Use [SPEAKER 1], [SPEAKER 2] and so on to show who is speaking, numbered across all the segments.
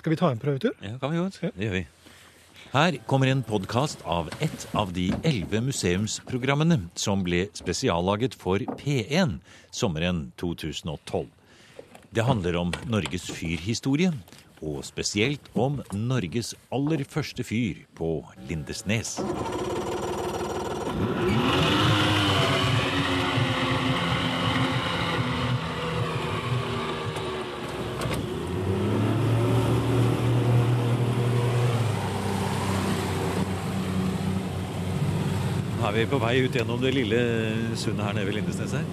[SPEAKER 1] Skal vi ta en prøvetur?
[SPEAKER 2] Ja, kan vi godt. Det gjør vi. Her kommer en podkast av ett av de elleve museumsprogrammene som ble spesiallaget for P1 sommeren 2012. Det handler om Norges fyrhistorie, og spesielt om Norges aller første fyr på Lindesnes. Nå er vi på vei ut gjennom det lille sundet her nede ved Lindesnes her.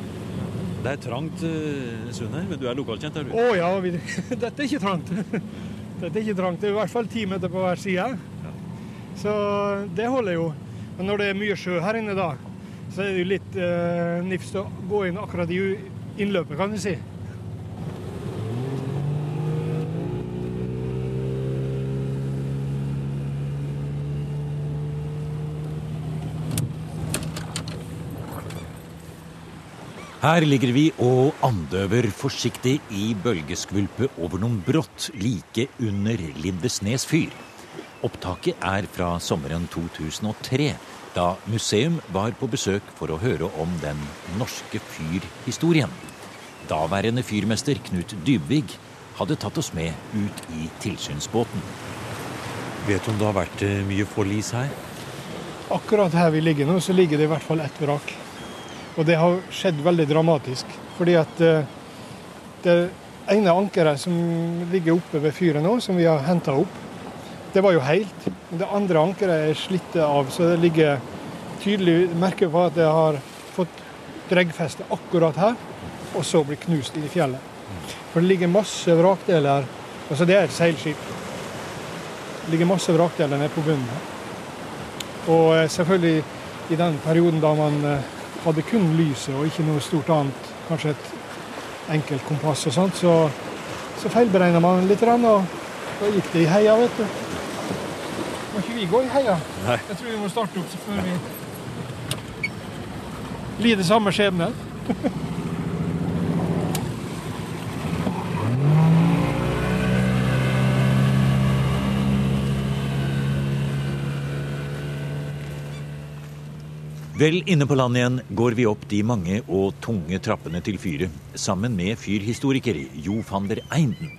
[SPEAKER 2] Det er trangt uh, sund her, men du er lokalkjent, er du?
[SPEAKER 1] Å ja, vi, dette er ikke trangt. Dette er ikke trangt. Det er i hvert fall ti meter på hver side. Så det holder jo. Men når det er mye sjø her inne da, så er det jo litt eh, nifst å gå inn akkurat i innløpet, kan du si.
[SPEAKER 2] Her ligger vi og andøver forsiktig i bølgeskvulpet over noen brått like under Lindesnes fyr. Opptaket er fra sommeren 2003, da museum var på besøk for å høre om den norske fyrhistorien. Daværende fyrmester Knut Dybvig hadde tatt oss med ut i tilsynsbåten. Vet du om det har vært eh, mye forlis her?
[SPEAKER 1] Akkurat her vi ligger nå, så ligger det i hvert fall ett vrak. Og det har skjedd veldig dramatisk. Fordi at eh, det ene ankeret som ligger oppe ved fyret nå, som vi har henta opp, det var jo helt. Det andre ankeret er slitt av, så det ligger tydelig merke på at det har fått dreggfeste akkurat her, og så blir knust i fjellet. For det ligger masse vrakdeler Altså, det er et seilskip. Det ligger masse vrakdeler nede på bunnen. Og eh, selvfølgelig i den perioden da man hadde kun lyset og ikke noe stort annet, kanskje et enkelt kompass og sånt, så, så feilberegna man litt, og da gikk det i heia, vet du. Må ikke vi gå i heia?
[SPEAKER 2] Nei.
[SPEAKER 1] Jeg tror vi må starte opp så før vi lider samme skjebne.
[SPEAKER 2] Vel inne på land igjen går vi opp de mange og tunge trappene til fyret, sammen med fyrhistoriker Jo van der Einden.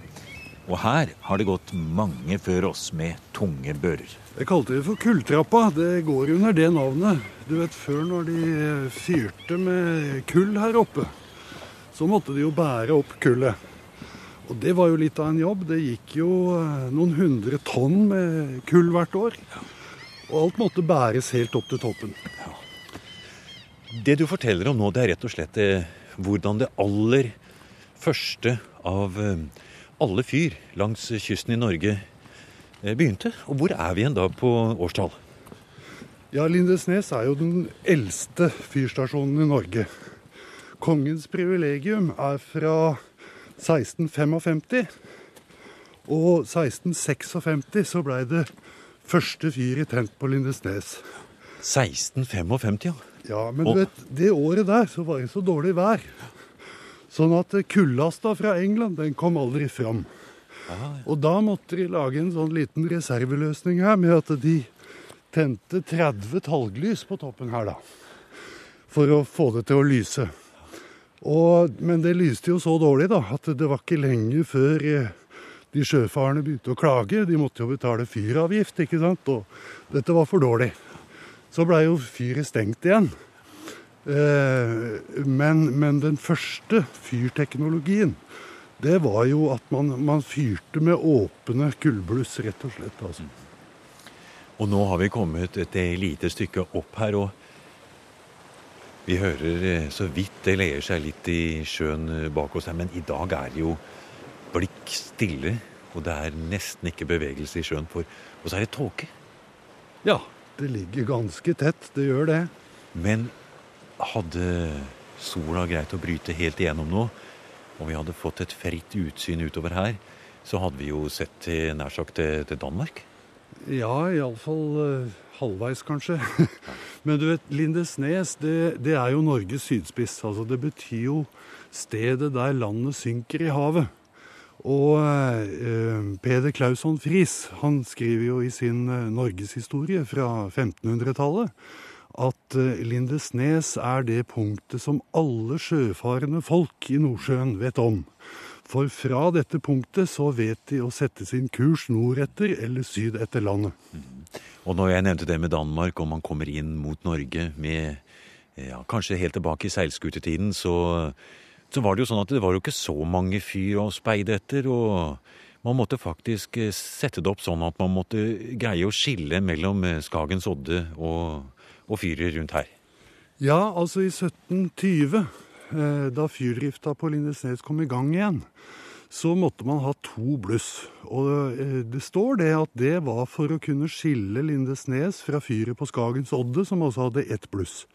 [SPEAKER 2] Og her har det gått mange før oss med tunge bører.
[SPEAKER 3] Jeg kalte det for Kulltrappa. Det går under det navnet. Du vet, Før når de fyrte med kull her oppe, så måtte de jo bære opp kullet. Og det var jo litt av en jobb. Det gikk jo eh, noen hundre tonn med kull hvert år. Og alt måtte bæres helt opp til toppen.
[SPEAKER 2] Det du forteller om nå, det er rett og slett eh, hvordan det aller første av eh, alle fyr langs kysten i Norge eh, begynte. Og hvor er vi igjen da på årstall?
[SPEAKER 3] Ja, Lindesnes er jo den eldste fyrstasjonen i Norge. Kongens privilegium er fra 1655. Og 1656 så blei det første fyret tent på Lindesnes.
[SPEAKER 2] 1655, ja.
[SPEAKER 3] Ja, men
[SPEAKER 2] Og-
[SPEAKER 3] du vet, det året der så var det så dårlig vær. Sånn at kullasta fra England, den kom aldri fram. Og da måtte de lage en sånn liten reserveløsning her med at de tente 30 talglys på toppen her, da. For å få det til å lyse. Og, men det lyste jo så dårlig, da, at det var ikke lenge før eh, de sjøfarende begynte å klage. De måtte jo betale fyravgift, ikke sant. Og dette var for dårlig. Så blei jo fyret stengt igjen. Eh, men, men den første fyrteknologien, det var jo at man, man fyrte med åpne kullbluss, rett og slett. altså.
[SPEAKER 2] Og nå har vi kommet et lite stykke opp her, og vi hører eh, så vidt det leier seg litt i sjøen eh, bak oss her, men i dag er det jo blikk stille, og det er nesten ikke bevegelse i sjøen, for Og så er det tåke.
[SPEAKER 3] Ja, det ligger ganske tett, det gjør det.
[SPEAKER 2] Men hadde sola greit å bryte helt igjennom nå, og vi hadde fått et fritt utsyn utover her, så hadde vi jo sett til nær sagt til, til Danmark.
[SPEAKER 3] Ja, iallfall uh, halvveis, kanskje. Men du vet, Lindesnes, det, det er jo Norges sydspiss. Altså, det betyr jo stedet der landet synker i havet. Og eh, Peder Clausson Friis han skriver jo i sin eh, norgeshistorie fra 1500-tallet at eh, Lindesnes er det punktet som alle sjøfarende folk i Nordsjøen vet om. For fra dette punktet så vet de å sette sin kurs nordetter eller syd etter landet.
[SPEAKER 2] Og når jeg nevnte det med Danmark, og man kommer inn mot Norge med ja, kanskje helt tilbake i seilskutetiden, så så var det jo sånn at det var jo ikke så mange fyr å speide etter. og man måtte faktisk eh, sette det opp sånn at man måtte greie å skille mellom eh, Skagens Odde og, og fyret rundt her.
[SPEAKER 3] Ja, altså i 1720, eh, da fyrdrifta på Lindesnes kom i gang igjen, så måtte man ha to bluss. Og det står det at det var for å kunne skille Lindesnes fra fyret på Skagens Odde, som også hadde ett bluss.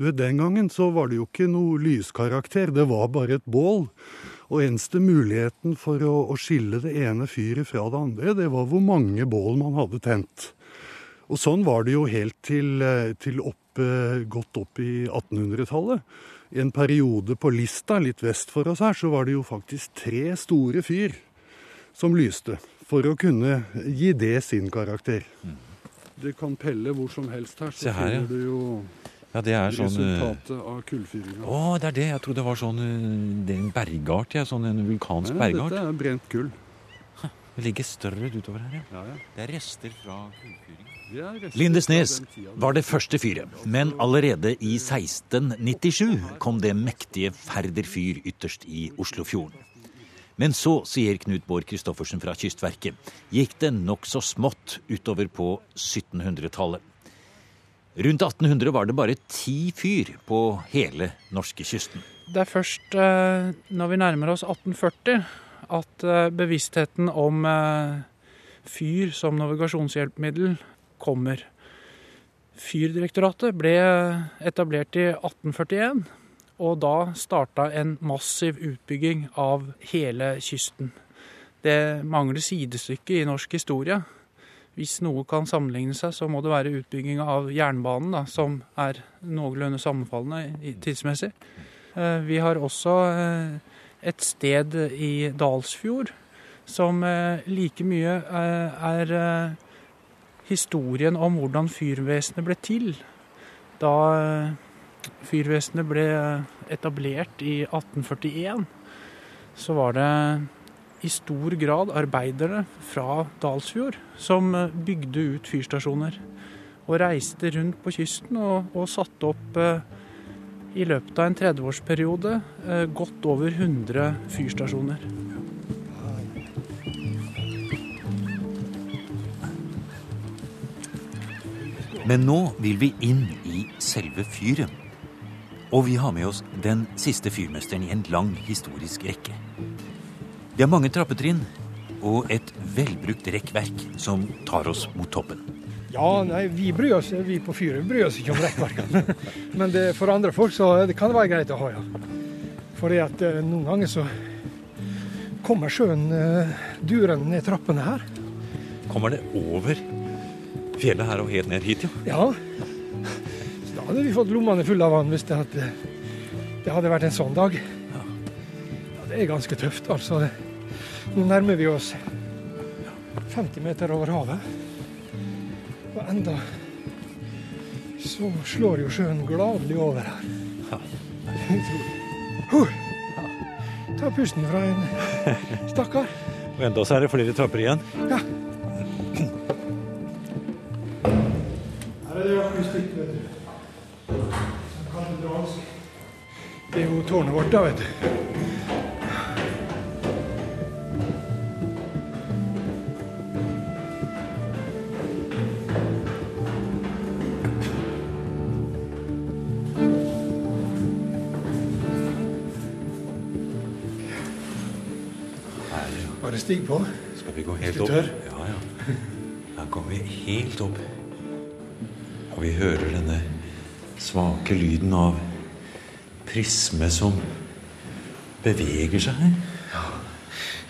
[SPEAKER 3] Du vet, Den gangen så var det jo ikke noe lyskarakter, det var bare et bål. Og eneste muligheten for å, å skille det ene fyret fra det andre, det var hvor mange bål man hadde tent. Og sånn var det jo helt til, eh, til opp, godt opp i 1800-tallet. I en periode på Lista, litt vest for oss her, så var det jo faktisk tre store fyr som lyste. For å kunne gi det sin karakter. Mm. Du kan pelle hvor som helst her, så her, ja. du jo
[SPEAKER 2] ja, det er sånn
[SPEAKER 3] eh, Resultatet av kullfyringa.
[SPEAKER 2] Å, det er det. Jeg trodde det var sånn eh, det er en bergart. Ja, sånn en vulkansk Nei, bergart.
[SPEAKER 3] Dette er brent kull.
[SPEAKER 2] Det ligger større utover her,
[SPEAKER 3] ja. ja, ja.
[SPEAKER 2] Det er rester fra kullfyring. Lindesnes var det første fyret, men allerede i 1697 kom det mektige Færder fyr ytterst i Oslofjorden. Men så, sier Knut Bård Christoffersen fra Kystverket, gikk det nokså smått utover på 1700-tallet. Rundt 1800 var det bare ti fyr på hele norskekysten.
[SPEAKER 4] Det er først eh, når vi nærmer oss 1840 at eh, bevisstheten om eh, fyr som navigasjonshjelpemiddel kommer. Fyrdirektoratet ble etablert i 1841, og da starta en massiv utbygging av hele kysten. Det mangler sidestykke i norsk historie hvis noe kan sammenligne seg, så må det være utbygging av jernbanen, da, som er noenlunde sammenfallende tidsmessig. Eh, vi har også eh, et sted i Dalsfjord som eh, like mye er historien om hvordan fyrvesenet ble til. Da fyrvesenet ble etablert i 1841, så var det i stor grad arbeidere fra Dalsfjord som eh, bygde ut fyrstasjoner. Og reiste rundt på kysten og, og satte opp eh, i løpet av en 30-årsperiode eh, godt over 100 fyrstasjoner.
[SPEAKER 2] Men nå vil vi inn i selve fyren. Og vi har med oss den siste fyrmesteren i en lang historisk rekke. Det er mange trappetrinn og et velbrukt rekkverk som tar oss mot toppen.
[SPEAKER 1] Ja, nei, vi bryr oss vi på fyret bryr oss ikke om rekkverkene. Men det, for andre folk så det kan det være greit å ha, ja. Fordi at eh, noen ganger så kommer sjøen uh, durende ned trappene her.
[SPEAKER 2] Kommer det over fjellet her og helt ned hit,
[SPEAKER 1] ja? Ja. Så da hadde vi fått lommene fulle av vann hvis det hadde, det hadde vært en sånn dag. Ja. ja det er ganske tøft, altså. Nå nærmer vi oss 50 meter over havet. Og enda så slår jo sjøen gladelig over her. Ja. Ta pusten fra en stakkar.
[SPEAKER 2] Og enda så er det flere trapper igjen.
[SPEAKER 1] Ja. Her er det akustikk, vet du. Det er jo tårnet vårt, da, vet du. Stig på.
[SPEAKER 2] Skal vi gå helt opp? Ja, ja. Her kommer vi helt opp. Og vi hører denne svake lyden av prisme som beveger seg her. Ja.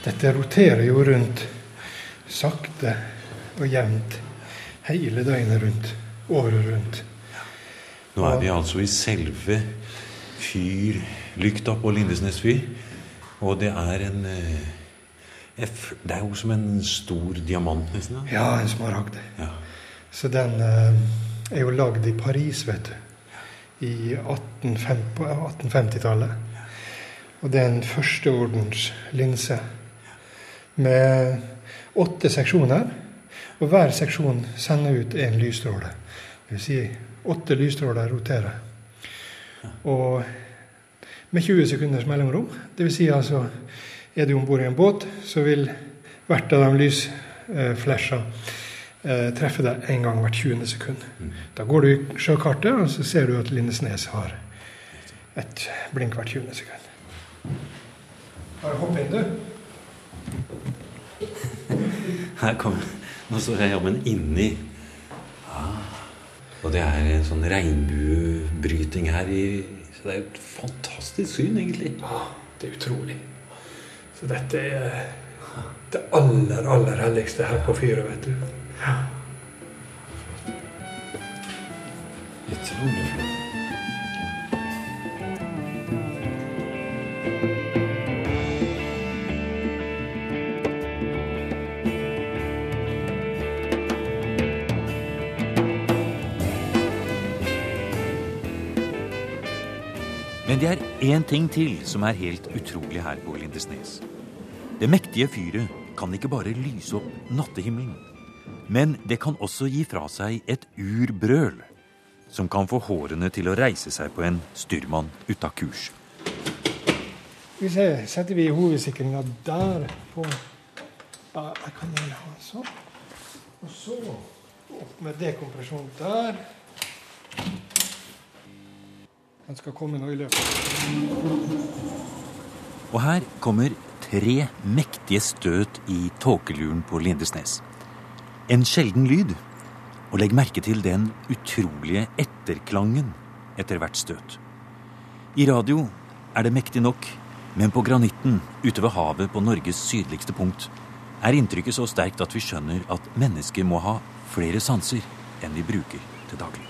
[SPEAKER 1] Dette roterer jo rundt sakte og jevnt hele døgnet rundt. Året rundt.
[SPEAKER 2] Nå er vi altså i selve fyrlykta på Lindesnes fyr. Og det er en eh,
[SPEAKER 5] Det er jo som en stor diamant, nesten.
[SPEAKER 1] Ja, en smaragd.
[SPEAKER 5] Ja.
[SPEAKER 1] Så den eh, er jo lagd i Paris, vet du. I 1850-tallet. Og det er en førsteordens linse med åtte seksjoner. Og hver seksjon sender ut én lysstråle. Det vil si åtte lysstråler roterer. Og med 20 sekunders mellomrom. Det vil si altså er du om bord i en båt, så vil hvert av de lysflasha eh, treffe deg en gang hvert 20. sekund. Da går du i sjøkartet, og så ser du at Lindesnes har et blink hvert 20. sekund. Bare hopp inn, du.
[SPEAKER 5] Her kommer Nå står jeg jammen inni ah. Og det er en sånn regnbuebryting her i Så det er jo et fantastisk syn, egentlig.
[SPEAKER 1] Ja, det er utrolig. Så dette er det aller, aller helligste her på fyret, vet du. Ja.
[SPEAKER 5] Utrolig flott.
[SPEAKER 2] Men det er én ting til som er helt utrolig her på Lindesnes. Det mektige fyret kan ikke bare lyse opp nattehimmelen, men det kan også gi fra seg et urbrøl som kan få hårene til å reise seg på en styrmann ut av kurs.
[SPEAKER 1] Hvis vi se, setter vi hovedsikringa der på Jeg kan gjerne ha sånn. Og så opp med dekompresjon der. Den skal komme nå i løpet.
[SPEAKER 2] Og her kommer tre mektige støt i tåkeluren på Lindesnes. En sjelden lyd. Og legg merke til den utrolige etterklangen etter hvert støt. I radio er det mektig nok, men på granitten ute ved havet på Norges sydligste punkt er inntrykket så sterkt at vi skjønner at mennesker må ha flere sanser enn vi bruker til daglig.